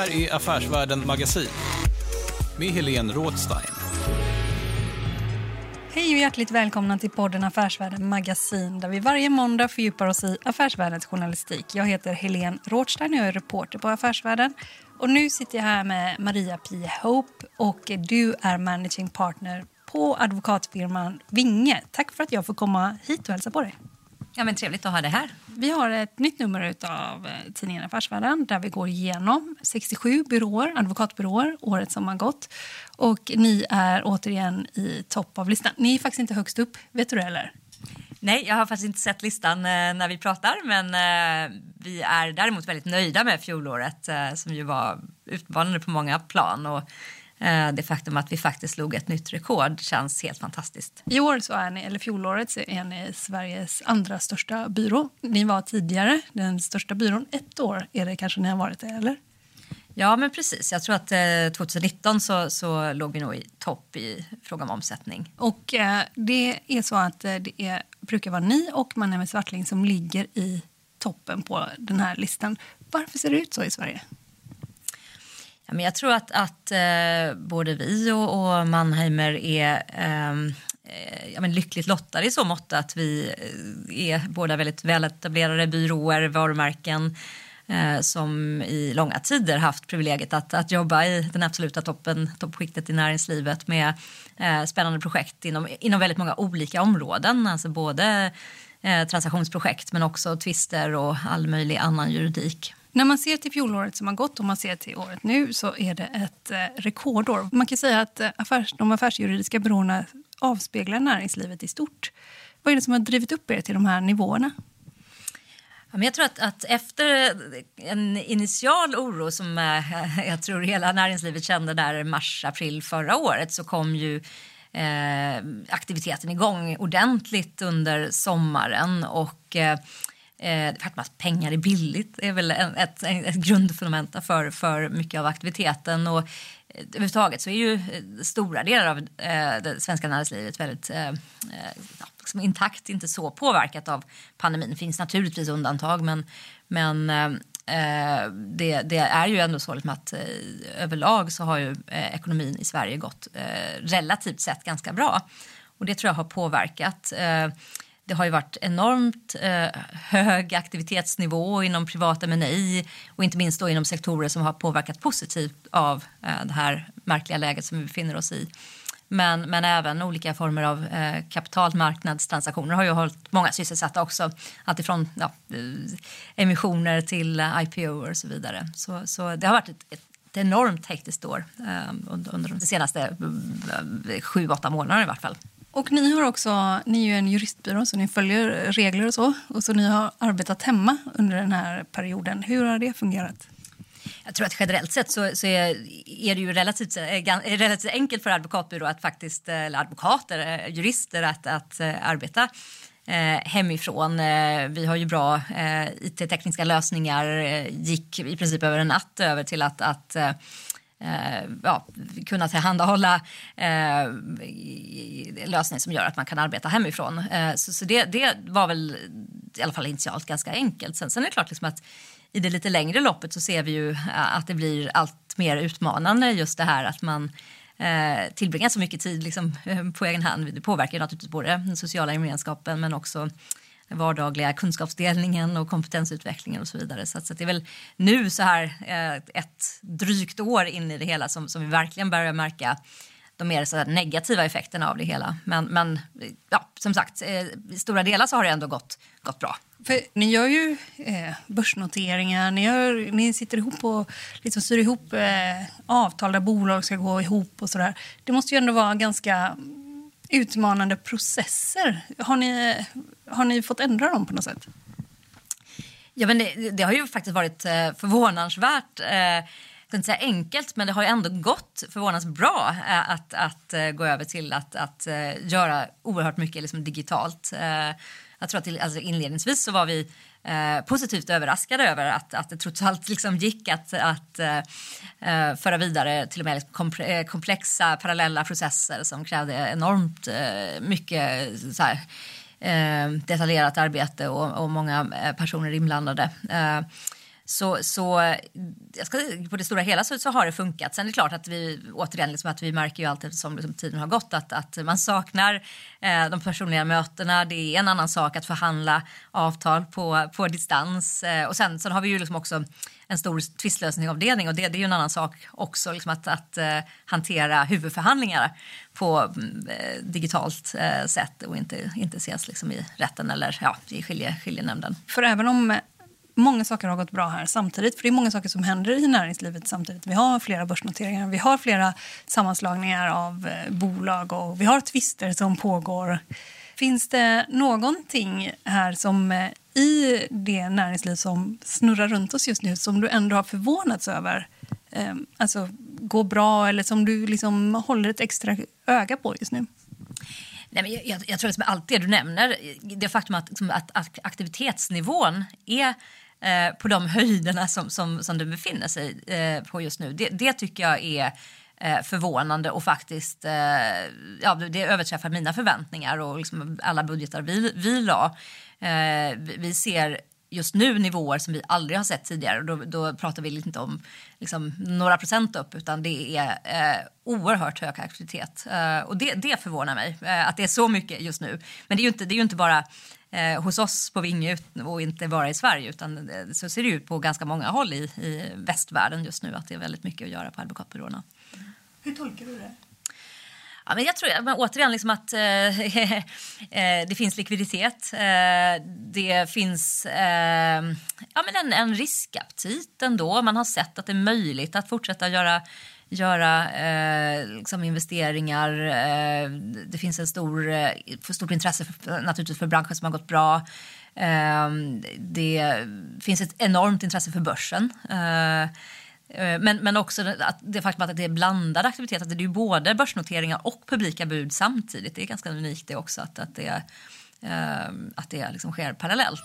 Här är Affärsvärlden Magasin med Helene Rådstein. Hej och hjärtligt välkomna till podden Affärsvärlden Magasin där vi varje måndag fördjupar oss i affärsvärldens journalistik. Jag heter Helene Rådstein och jag är reporter på Affärsvärlden. Och nu sitter jag här med Maria P. Hope och du är managing partner på advokatfirman Vinge. Tack för att jag får komma hit och hälsa på dig. Ja, men trevligt att ha det här. Vi har ett nytt nummer av tidningen Affärsvärlden där vi går igenom 67 byråer, advokatbyråer året som har gått. Och ni är återigen i topp av listan. Ni är faktiskt inte högst upp, vet du det eller? Nej, jag har faktiskt inte sett listan eh, när vi pratar, men eh, vi är däremot väldigt nöjda med fjolåret eh, som ju var utmanande på många plan. Och, eh, det faktum att vi faktiskt slog ett nytt rekord känns helt fantastiskt. I år, så är ni, eller fjolåret, så är ni Sveriges andra största byrå. Ni var tidigare den största byrån. Ett år är det kanske ni har varit det, eller? Ja, men precis. Jag tror att eh, 2019 så, så låg vi nog i topp i fråga om omsättning. Och eh, det är så att eh, det är, brukar vara ni och Mannheim Swartling som ligger i toppen på den här listan. Varför ser det ut så i Sverige? Men jag tror att, att eh, både vi och, och Mannheimer är ehm, eh, ja, men lyckligt lottade i så mått att vi eh, är båda väldigt väletablerade byråer, varumärken eh, som i långa tider haft privilegiet att, att jobba i den absoluta toppen, toppskiktet i näringslivet med eh, spännande projekt inom, inom väldigt många olika områden. Alltså både eh, transaktionsprojekt men också tvister och all möjlig annan juridik. När man ser till fjolåret som har gått och man ser till året nu så är det ett eh, rekordår. Man kan säga att eh, affärs, de affärsjuridiska byråerna avspeglar näringslivet i stort. Vad är det som har drivit upp er till de här nivåerna? Ja, men jag tror att, att efter en initial oro som eh, jag tror hela näringslivet kände där mars, april förra året så kom ju eh, aktiviteten igång ordentligt under sommaren och eh, eh, faktum att pengar är billigt är väl en, ett, ett grundfundament för, för mycket av aktiviteten. Och eh, överhuvudtaget så är ju eh, stora delar av eh, det svenska näringslivet väldigt eh, eh, ja, liksom intakt, inte så påverkat av pandemin. Det finns naturligtvis undantag men, men eh, det, det, är ju ändå så liksom att eh, överlag så har ju eh, ekonomin i Sverige gått eh, relativt sett ganska bra. Och det tror jag har påverkat. Det har ju varit enormt eh, hög aktivitetsnivå inom privat MNI och inte minst då inom sektorer som har påverkat positivt av eh, det här märkliga läget som vi befinner oss i. Men, men även olika former av eh, kapitalmarknadstransaktioner har ju hållit många sysselsatta också. Alltifrån ja, eh, emissioner till IPO och så vidare. Så, så det har varit ett, ett enormt hektiskt år eh, under, under de senaste mm, sju, åtta månaderna i vart fall. Och ni har också, ni är ju en juristbyrå så ni följer regler och så. Och så ni har arbetat hemma under den här perioden. Hur har det fungerat? Jag tror att generellt sett så, så är, är, det ju relativt, eh, är eh, relativt enkelt för advokatbyrå att faktiskt, eh, eller advokater, jurister att, att arbeta eh, hemifrån. Vi har ju bra it-tekniska lösningar, gick i princip över en natt över till att, att eh, ja, kunna tillhandahålla eh, lösningar som gör att man kan arbeta hemifrån. Eh, så så det, det var väl i alla fall initialt ganska enkelt. Sen, sen är det klart liksom att i det lite längre loppet så ser vi ju eh, att det blir allt mer utmanande just det här att man eh, tillbringar så mycket tid liksom, eh, på egen hand. Det påverkar ju naturligtvis både den sociala gemenskapen men också vardagliga kunskapsdelningen och kompetensutvecklingen och så vidare. Så, att, så att det är väl nu så här eh, ett drygt år in i det hela som, som vi verkligen börjar märka de mer så negativa effekterna av det hela. Men, men ja, som sagt, eh, i stora delar så har det ändå gått, gått bra. För ni gör ju eh, börsnoteringar, ni, gör, ni sitter ihop och liksom styr ihop eh, avtal där bolag ska gå ihop och sådär. Det måste ju ändå vara ganska utmanande processer. Har ni, har ni fått ändra dem på något sätt? Ja, men det, det har ju faktiskt varit eh, förvånansvärt eh, inte säga enkelt, men det har ju ändå gått förvånansvärt bra eh, att, att eh, gå över till att, att göra oerhört mycket liksom, digitalt. Jag tror att alltså, inledningsvis så var vi positivt överraskade över att, att det trots allt liksom gick att, att föra vidare till och med liksom komplexa parallella processer som krävde enormt mycket så här, Eh, detaljerat arbete och, och många eh, personer inblandade. Eh, så, så jag ska, på det stora hela så, så, har det funkat. Sen är det klart att vi återigen liksom att vi märker ju allt eftersom liksom tiden har gått att, att man saknar eh, de personliga mötena. Det är en annan sak att förhandla avtal på, på distans. Eh, och sen, sen har vi ju liksom också en stor tvistlösningsavdelning och det, det är ju en annan sak också liksom att, att eh, hantera huvudförhandlingar på eh, digitalt eh, sätt och inte, inte ses liksom i rätten eller ja, i skilje, skiljenämnden. För även om många saker har gått bra här samtidigt. För det är många saker som händer i näringslivet samtidigt. Vi har flera börsnoteringar, vi har flera sammanslagningar av eh, bolag och vi har tvister som pågår. Finns det någonting här som eh, i det näringsliv som snurrar runt oss just nu som du ändå har förvånats över? Eh, alltså går bra eller som du liksom håller ett extra öga på just nu? Nej, men jag, jag, tror att med allt det du nämner, det faktum att, att, att aktivitetsnivån är eh, på de höjderna som, som, som den befinner sig eh, på just nu. Det, det tycker jag är eh, förvånande och faktiskt eh, ja, det överträffar mina förväntningar och liksom alla budgetar vi, vi la. Eh, vi ser just nu nivåer som vi aldrig har sett tidigare. Då, då pratar vi inte om liksom, några procent upp utan det är eh, oerhört hög aktivitet. Eh, och det, det förvånar mig eh, att det är så mycket just nu. Men det är ju inte, det är ju inte bara eh, hos oss på Vinge och inte bara i Sverige utan eh, så ser det ut på ganska många håll i, i västvärlden just nu att det är väldigt mycket att göra på advokatbyråerna. Hur tolkar du det? Ja, men jag tror men återigen liksom att eh, eh, det finns likviditet. Eh, det finns eh, ja, men en, en riskaptit ändå. Man har sett att det är möjligt att fortsätta göra göra eh, liksom investeringar. Eh, det finns en stor, eh, för stort intresse för, naturligtvis för branschen som har gått bra. Eh, det finns ett enormt intresse för börsen. Eh, eh men, men också att det faktum att det är blandade aktiviteter, att det är både börsnoteringar och publika bud samtidigt. Det är ganska unikt det också, att, att det, ehm, att det liksom sker parallellt.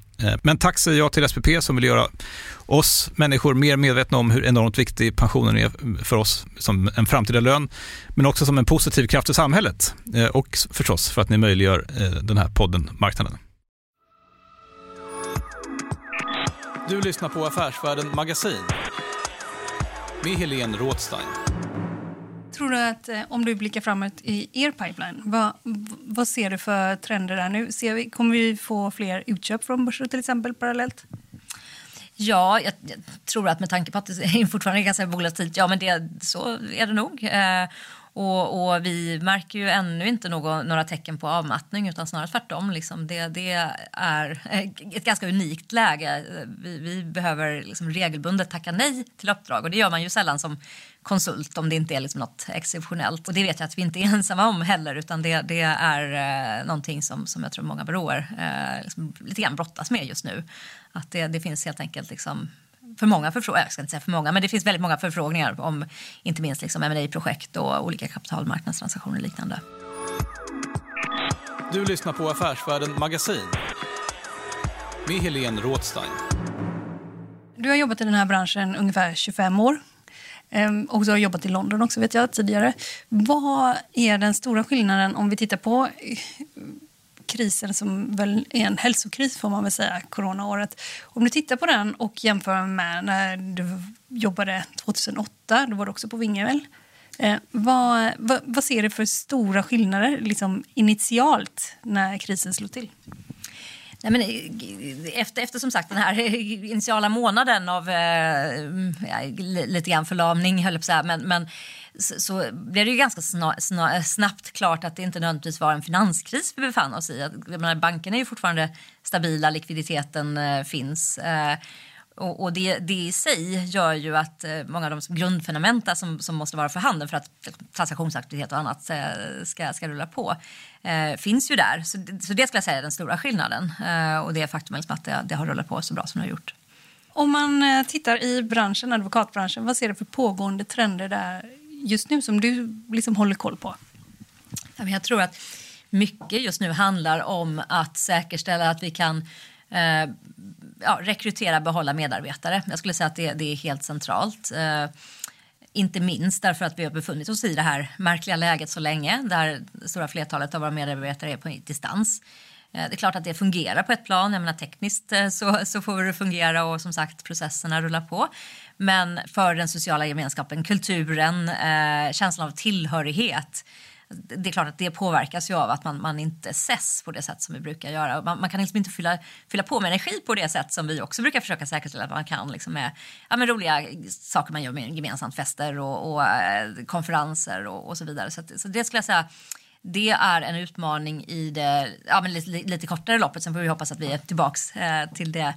Eh, men tack säger jag till SPP som vill göra oss människor mer medvetna om hur enormt viktig pensionen är för oss som en framtida lön, men också som en positiv kraft i samhället eh, och förstås för att ni möjliggör eh, den här podden Marknaden. Du lyssnar på Affärsvärlden Magasin med Helene Rådstein. Tror du att om du blickar framåt i er pipeline, vad, vad ser du för trender där nu? Ser vi, kommer vi få fler utköp från börser till exempel parallellt? Ja, jag, jag, tror att med tanke på att det är fortfarande ganska volatilt, ja men det, så är det nog. Eh, och, och, vi märker ju ännu inte någon, några tecken på avmattning utan snarare tvärtom. Liksom det, det är ett ganska unikt läge. Vi, vi behöver liksom regelbundet tacka nej till uppdrag och det gör man ju sällan som konsult om det inte är liksom något exceptionellt. Och det vet jag att vi inte är ensamma om heller utan det, det är eh, någonting som, som jag tror många byråer eh, liksom lite grann brottas med just nu. Att det, det finns helt enkelt liksom för många förfrågningar, jag ska inte säga för många, men det finns väldigt många förfrågningar om inte minst liksom M&A-projekt och olika kapitalmarknadstransaktioner och liknande. Du lyssnar på Affärsvärlden Magasin med Helene Rådstein. Du har jobbat i den här branschen ungefär 25 år. Ehm, och du har jobbat i London också vet jag tidigare. Vad är den stora skillnaden om vi tittar på krisen som väl är en hälsokris får man väl säga, coronaåret. Om du tittar på den och jämför med när du jobbade 2008, då var du också på Vinge väl? Eh, vad, vad, vad, ser du för stora skillnader liksom initialt när krisen slog till? Nej, men eh, efter, efter som sagt den här initiala månaden av eh, lite grann förlamning, höll jag på så här, men, men så, så blev det ju ganska sna, sna, snabbt klart att det inte nödvändigtvis var en finanskris vi befann oss i. Jag menar, bankerna är ju fortfarande stabila, likviditeten eh, finns. Eh, och, och det, det, i sig gör ju att eh, många av de grundfundamenta som, som måste vara för handen för att transaktionsaktivitet och annat eh, ska, ska rulla på eh, finns ju där. Så, så det skulle jag säga är den stora skillnaden. Eh, och det faktum liksom att det, det har rullat på så bra som det har gjort. Om man eh, tittar i branschen, advokatbranschen, vad ser du för pågående trender där just nu som du liksom håller koll på? Jag tror att mycket just nu handlar om att säkerställa att vi kan eh, ja, rekrytera och behålla medarbetare. Jag skulle säga att det, det är helt centralt. Eh, inte minst därför att vi har befunnit oss i det här märkliga läget så länge där det stora flertalet av våra medarbetare är på distans. Eh, det är klart att det fungerar på ett plan. Jag menar, tekniskt eh, så, så får det fungera och som sagt processerna rullar på. Men för den sociala gemenskapen, kulturen, eh, känslan av tillhörighet det är klart att det påverkas ju av att man, man inte ses på det sätt som vi brukar göra. Man, man, kan liksom inte fylla, fylla på med energi på det sätt som vi också brukar försöka säkerställa att man kan. Liksom med, ja, med roliga saker man gör med gemensamt, fester och, och eh, konferenser och, och, så vidare. Så, att, så det skulle jag säga det är en utmaning i det ja, men lite, lite kortare loppet. Sen får vi hoppas att vi är tillbaka eh, till det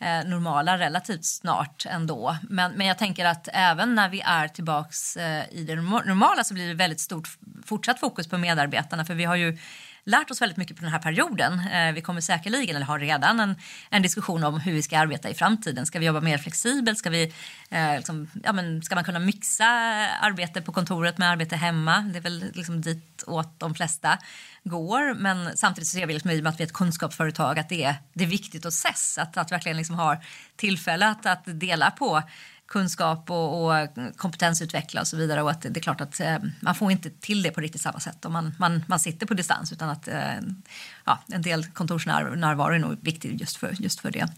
eh, normala relativt snart ändå. Men, men jag tänker att även när vi är tillbaks eh, i det normala så blir det väldigt stort fortsatt fokus på medarbetarna. För vi har ju lärt oss väldigt mycket på den här perioden. Eh, vi kommer säkerligen, eller har redan, en, en diskussion om hur vi ska arbeta i framtiden. Ska vi jobba mer flexibelt? Ska, vi, eh, liksom, ja, men ska man kunna mixa arbete på kontoret med arbete hemma? Det är väl liksom dit åt de flesta går. Men samtidigt så ser vi liksom, i och med att vi är ett kunskapsföretag att det är, det är viktigt att ses. Att, att verkligen liksom ha tillfälle att, att dela på kunskap och, och, kompetensutveckla och så vidare. Och att det är klart att eh, man får inte till det på riktigt samma sätt om man, man, man sitter på distans utan att eh, ja, en del kontorsnärvaro är nog viktig just för, just för det.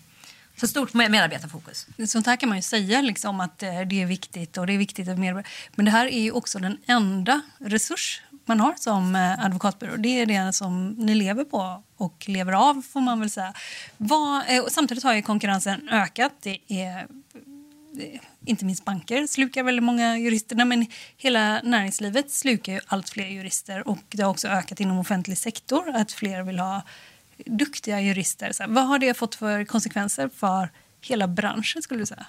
Så stort medarbetarfokus. Sånt här kan man ju säga liksom att eh, det är viktigt och det är viktigt att mer... Men det här är ju också den enda resurs man har som eh, advokatbyrå. Det är det som ni lever på och lever av får man väl säga. Vad, eh, samtidigt har ju konkurrensen ökat. Det är Eh, inte minst banker slukar väldigt många jurister. men hela näringslivet slukar ju allt fler jurister och det har också ökat inom offentlig sektor att fler vill ha duktiga jurister. Så vad har det fått för konsekvenser för hela branschen skulle du säga?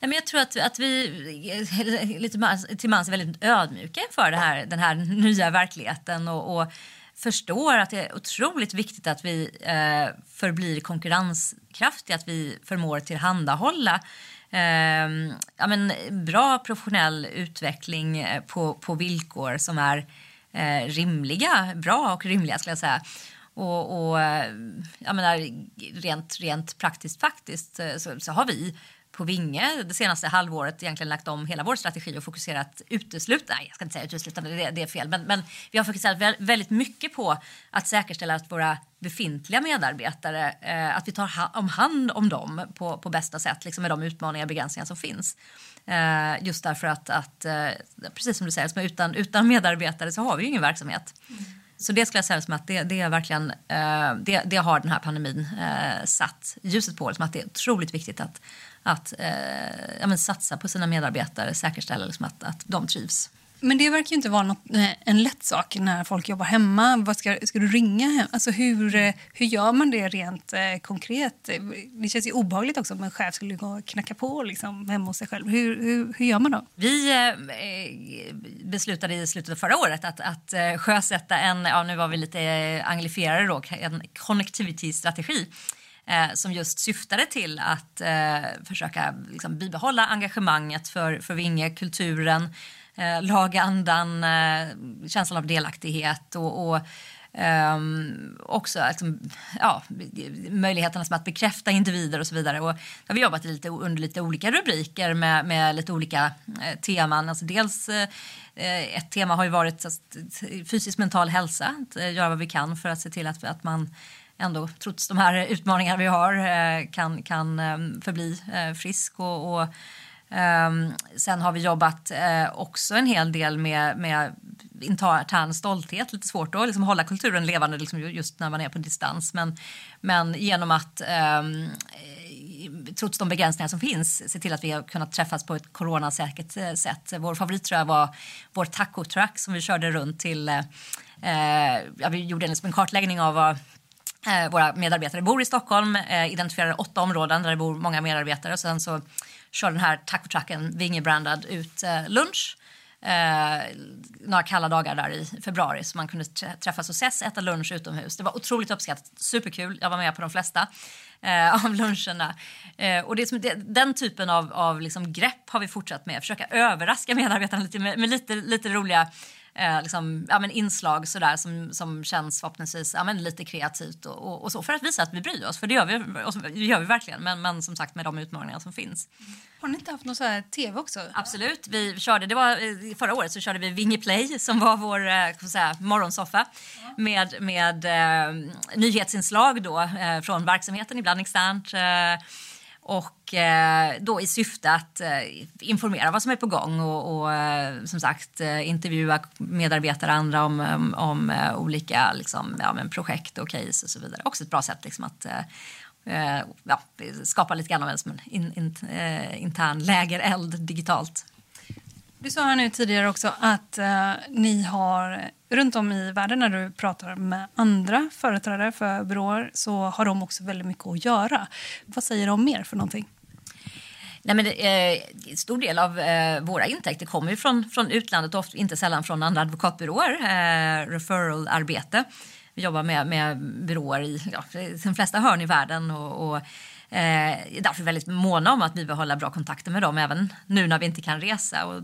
men jag tror att, att vi eh, lite till mans är väldigt ödmjuka inför det här, den här nya verkligheten och, och förstår att det är otroligt viktigt att vi eh, förblir konkurrenskraftiga, att vi förmår tillhandahålla eh, ja, men, bra professionell utveckling eh, på, på villkor som är eh, rimliga, bra och rimliga skulle jag säga. Och, och eh, jag menar, rent, rent praktiskt faktiskt eh, så, så har vi på Vinge det senaste halvåret egentligen lagt om hela vår strategi och fokuserat uteslutande, nej jag ska inte säga uteslutande, det, det är fel, men, men vi har fokuserat väldigt mycket på att säkerställa att våra befintliga medarbetare, eh, att vi tar ha, om hand om dem på, på bästa sätt, liksom med de utmaningar och begränsningar som finns. Eh, just därför att, att eh, precis som du säger, utan, utan medarbetare så har vi ju ingen verksamhet. Mm. Så det skulle jag säga som att det, det är verkligen, eh, det, det, har den här pandemin eh, satt ljuset på, liksom att det är otroligt viktigt att, att eh, ja, satsa på sina medarbetare, säkerställa liksom att, att de trivs. Men det verkar ju inte vara något, eh, en lätt sak när folk jobbar hemma. Vad ska, ska du ringa hem? Alltså hur, eh, hur gör man det rent eh, konkret? Det känns ju obehagligt också om en chef skulle gå och knacka på liksom, hemma hos sig själv. Hur, hur, hur gör man då? Vi eh, beslutade i slutet av förra året att, att sjösätta en, ja nu var vi lite anglifierade då, en connectivity-strategi som just syftade till att eh, försöka liksom, bibehålla engagemanget för, för Vinge, kulturen, eh, laga andan, eh, känslan av delaktighet och, och Um, också liksom, ja, möjligheterna som liksom att bekräfta individer och så vidare. Och har vi jobbat lite, under lite olika rubriker med, med lite olika eh, teman. Alltså dels eh, ett tema har ju varit alltså, fysisk mental hälsa, att eh, göra vad vi kan för att se till att, att man ändå trots de här utmaningarna vi har eh, kan, kan ehm, förbli eh, frisk och, och Ehm, sen har vi jobbat uh, också en hel del med, med intern stolthet. Lite svårt att liksom hålla kulturen levande liksom just när man är på distans. Men, men genom att um, trots de begränsningar som finns se till att vi har kunnat träffas på ett coronasäkert eh, sätt. Vår favorit tror jag var vår tacotruck som vi körde runt till. Uh, ja, vi gjorde en, en kartläggning av vad våra medarbetare bor i Stockholm, identifierade åtta områden där det bor många medarbetare och sen så kör den här tacotrucken vingebrandad ut eh, lunch. Eh, några kalla dagar där i februari så man kunde träffas och ses, äta lunch utomhus. Det var otroligt uppskattat, superkul. Jag var med på de flesta eh, av luncherna. Eh, och det, som, det, den typen av, av liksom grepp har vi fortsatt med. Försöka överraska medarbetarna lite med, med lite, lite roliga eh, liksom, ja, men inslag sådär, som, som känns förhoppningsvis ja, men lite kreativt och, och, och, så för att visa att vi bryr oss. För det gör vi, det gör vi verkligen, men, men som sagt med de utmaningar som finns. Har ni inte haft någon så här tv också? Absolut. Vi körde, det var, eh, förra året så körde vi Vinge Play som var vår eh, säga, morgonsoffa ja. med, med eh, nyhetsinslag då, eh, från verksamheten, ibland externt. Och eh, då i syfte att eh, informera vad som är på gång och, och eh, som sagt intervjua medarbetare och andra om, om, om olika liksom, ja, men projekt och case och så vidare. Också ett bra sätt liksom, att ja, skapa lite grann av en, en in, in, intern lägereld digitalt. Du sa här nu tidigare också att eh, ni har runt om i världen när du pratar med andra företrädare för byråer så har de också väldigt mycket att göra. Vad säger de mer för någonting? Nej, men det, eh, stor del av eh, våra intäkter kommer ju från, från utlandet och inte sällan från andra advokatbyråer, eh, referral-arbete. Vi jobbar med, med byråer i ja, de flesta hörn i världen och, och Eh, Eh, är därför väldigt måna om att bibehålla bra kontakter med dem även nu när vi inte kan resa och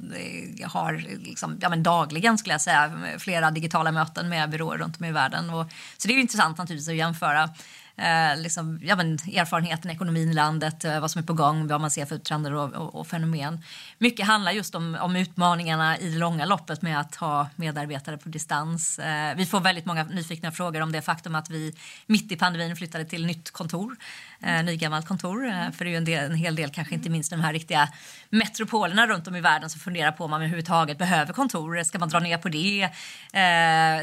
har liksom, ja, men dagligen skulle jag säga flera digitala möten med byråer runt om i världen. Och, så det är intressant naturligtvis att jämföra eh, liksom, ja, men erfarenheten, ekonomin i landet, eh, vad som är på gång, vad man ser för trender och, och, och fenomen. Mycket handlar just om, om, utmaningarna i det långa loppet med att ha medarbetare på distans. Eh, vi får väldigt många nyfikna frågor om det faktum att vi mitt i pandemin flyttade till nytt kontor eh, nygammalt kontor. Eh, för det är ju en, del, en hel del, kanske inte minst de här riktiga metropolerna runt om i världen som funderar på om man överhuvudtaget behöver kontor. Ska man dra ner på det?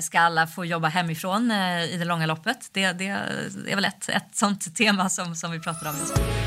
Ska alla få jobba hemifrån i det långa loppet? Det, det är väl ett, ett sånt tema som, som vi pratar om just nu.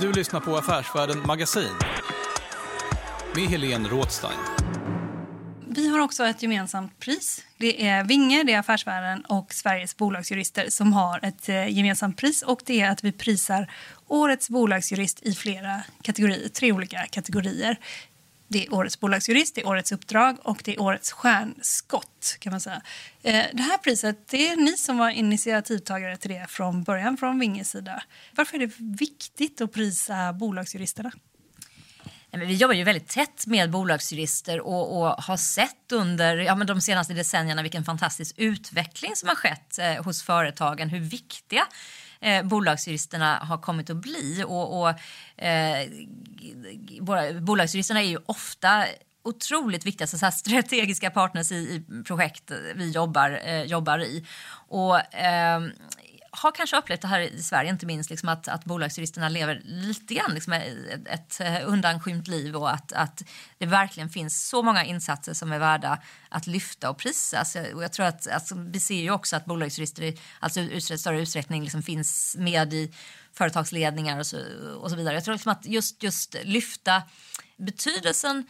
Du lyssnar på Affärsvärlden Magasin med Helene Rådstein. Vi har också ett gemensamt pris. Det är Vinge, det är Affärsvärlden och Sveriges bolagsjurister som har ett eh, gemensamt pris. Och det är att vi prisar årets bolagsjurist i flera kategorier, tre olika kategorier. Det är årets bolagsjurist, det är årets uppdrag och det är årets stjärnskott. kan man säga. Eh, det här priset det är ni som var initiativtagare till det från början från Vinges sida. Varför är det viktigt att prisa bolagsjuristerna? vi jobbar ju väldigt tätt med bolagsjurister och, och har sett under ja, men de senaste decennierna vilken fantastisk utveckling som har skett eh, hos företagen. Hur viktiga eh, bolagsjuristerna har kommit att bli. Och, och eh, bolagsjuristerna är ju ofta otroligt viktiga så här strategiska partners i, i projekt vi jobbar, eh, jobbar i. Och, eh, har kanske upplevt det här i Sverige, inte minst liksom att, att bolagsjuristerna lever lite grann liksom ett, ett eh, undanskymt liv och att, att det verkligen finns så många insatser som är värda att lyfta och prisas. Eh, och jag tror att alltså, vi ser ju också att bolagsjurister i alltså, större utsträckning liksom finns med i företagsledningar och så, och så vidare. Jag tror liksom att just, just lyfta betydelsen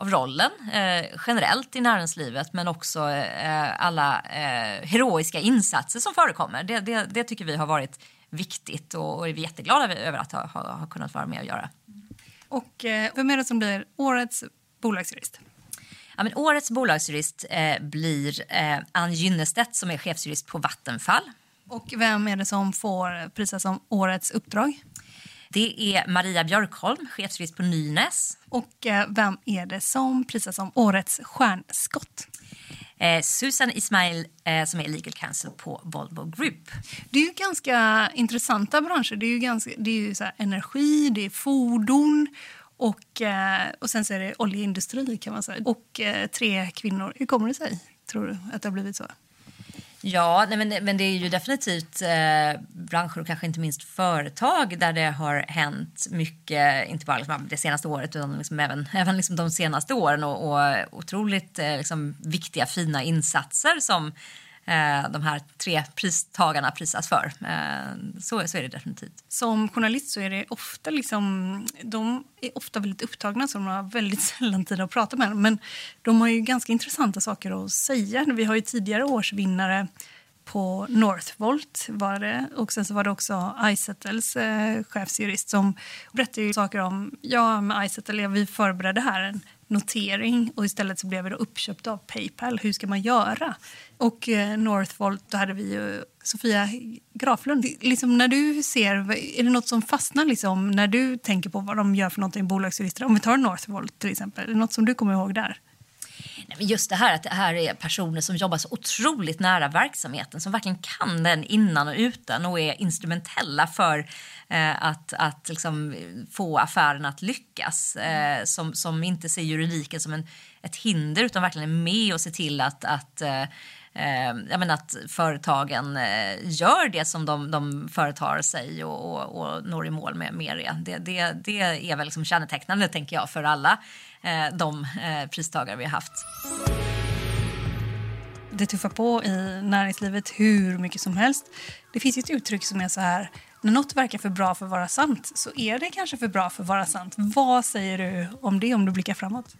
av rollen eh, generellt i näringslivet men också eh, alla eh, heroiska insatser som förekommer. Det, det, det, tycker vi har varit viktigt och, och är vi jätteglada över att ha, ha, ha kunnat vara med och göra. Och eh, vem är det som blir årets bolagsjurist? Ja, men årets bolagsjurist eh, blir eh, Ann Gynnestedt som är chefsjurist på Vattenfall. Och vem är det som får prisas som årets uppdrag? Det är Maria Björkholm, chefsjurist på Nynäs. Och eh, vem är det som prisas som årets stjärnskott? Eh, Susan Ismail eh, som är legal counsel på Volvo Group. Det är ju ganska intressanta branscher. Det är ju, ganska, det är ju så energi, det är fordon och, eh, och sen så är det oljeindustri kan man säga. Och eh, tre kvinnor. Hur kommer det sig, tror du, att det har blivit så? Ja, nej, men, men det är ju definitivt eh, branscher och kanske inte minst företag där det har hänt mycket, inte bara liksom det senaste året utan liksom även, även liksom de senaste åren och, och otroligt eh, liksom viktiga fina insatser som eh, de här tre pristagarna prisas för. Eh, så, så är det definitivt. Som journalist så är det ofta liksom, de är ofta väldigt upptagna så de har väldigt sällan tid att prata med dem. Men de har ju ganska intressanta saker att säga. Vi har ju tidigare årsvinnare på Northvolt var det. Och sen så var det också Izettles eh, chefsjurist som berättade saker om, ja med Izettle, vi förberedde här en notering och istället så blev vi då uppköpt av Paypal. Hur ska man göra? Och eh, Northvolt, då hade vi ju Sofia Graflund. Liksom när du ser, är det något som fastnar liksom, när du tänker på vad de gör för någonting bolagsregister? Om vi tar Northvolt till exempel, är det något som du kommer ihåg där? Just det här att det här är personer som jobbar så otroligt nära verksamheten som verkligen kan den innan och utan och är instrumentella för eh, att, att liksom få affären att lyckas. Eh, som, som inte ser juridiken som en, ett hinder utan verkligen är med och ser till att, att eh, eh, jag menar att företagen eh, gör det som de, de företar sig och, och, och når i mål med, med det. Det, det. det är väl liksom kännetecknande tänker jag för alla eh, de eh, pristagare vi har haft. det tuffar på i näringslivet hur mycket som helst. Det finns ett uttryck som är så här, när något verkar för bra för att vara sant så är det kanske för bra för att vara sant. Vad säger du om det om du blickar framåt?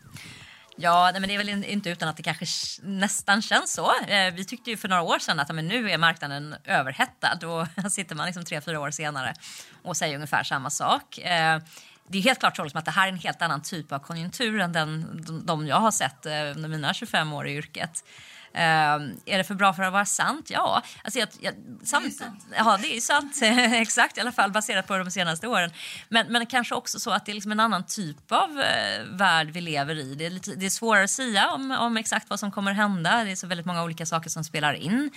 Ja, men det är väl inte utan att det kanske nästan känns så. Eh, vi tyckte ju för några år sedan att men nu är marknaden överhettad och här sitter man liksom tre, fyra år senare och säger ungefär samma sak. Eh, det är helt klart troligt liksom att det här är en helt annan typ av konjunktur än den, de jag har sett eh, under mina 25 år i yrket. Uh, är det för bra för att vara sant? Ja. Alltså jag, jag, samt, det är sant. Ja, det är sant. Exakt, i alla fall baserat på de senaste åren. Men, men kanske också så att det är liksom en annan typ av uh, värld vi lever i. Det är, lite, det är svårare att säga om, om exakt vad som kommer hända. Det är så väldigt många olika saker som spelar in.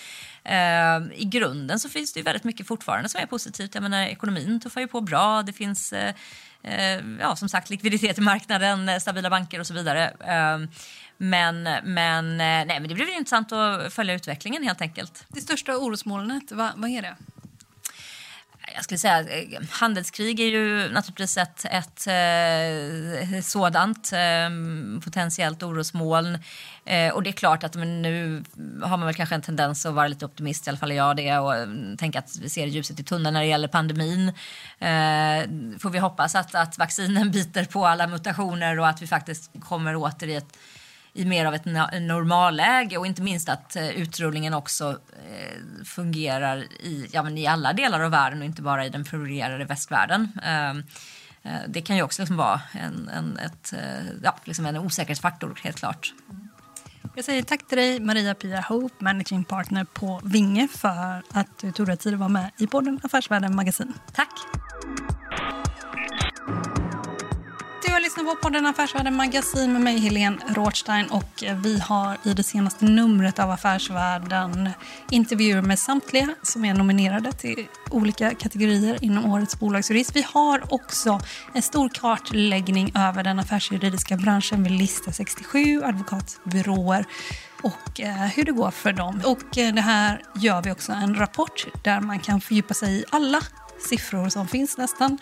Uh, I grunden så finns det ju väldigt mycket fortfarande som är positivt. Jag menar, ekonomin tuffar ju på bra. Det finns ja, som sagt likviditet i marknaden, stabila banker och så vidare. Men, men, eh, nej, men det blir intressant att följa utvecklingen helt enkelt. Det största orosmolnet, vad, vad är det? jag skulle säga eh, handelskrig är ju naturligtvis ett, ett, eh, sådant eh, potentiellt orosmoln. Eh, och det är klart att men nu har man väl kanske en tendens att vara lite optimist, i alla fall är jag det, och tänka att vi ser ljuset i tunneln när det gäller pandemin. Får vi hoppas att, att vaccinen biter på alla mutationer och att vi faktiskt kommer åter i ett i mer av ett normalläge och inte minst att eh, utrullningen också eh, fungerar i, ja, men i alla delar av världen och inte bara i den privilegierade västvärlden. Ehm, eh, det kan ju också liksom vara en, en, ett, ja, liksom en osäkerhetsfaktor, helt klart. Jag säger tack till dig, Maria Pia Hope, managing partner på Vinge för att du tog dig tid att vara med i podden Affärsvärlden Magasin. Tack! Lyssnar på podden Affärsvärlden Magasin med mig Helene Rothstein och vi har i det senaste numret av Affärsvärlden intervjuer med samtliga som är nominerade till olika kategorier inom årets bolagsjurist. Vi har också en stor kartläggning över den affärsjuridiska branschen Vi Lista 67 advokatbyråer och eh, hur det går för dem. Och eh, det här gör vi också en rapport där man kan fördjupa sig i alla siffror som finns nästan.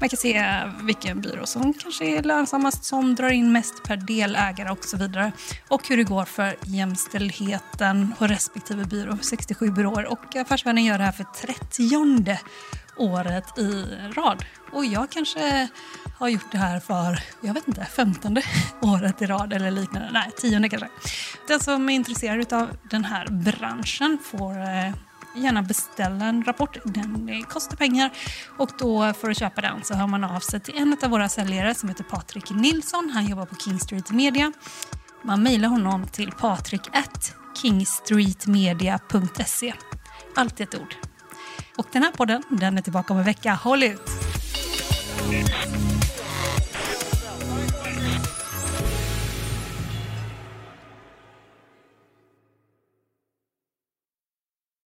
Man kan se vilken byrå som kanske är lönsammast, som drar in mest per delägare och så vidare. Och hur det går för jämställdheten på respektive byrå, 67 byråer. Och Affärsvärlden gör det här för 30 året i rad. Och jag kanske har gjort det här för, jag vet inte, femtonde året i rad eller liknande. Nej, tionde kanske. Den som är intresserad av den här branschen får eh, gärna beställa en rapport. Den kostar pengar och då för att köpa den så hör man av sig till en av våra säljare som heter Patrik Nilsson. Han jobbar på King Street Media. Man mejlar honom till patrik.kingstreetmedia.se. Allt i ett ord. Och den här podden den är tillbaka om en vecka. Håll ut!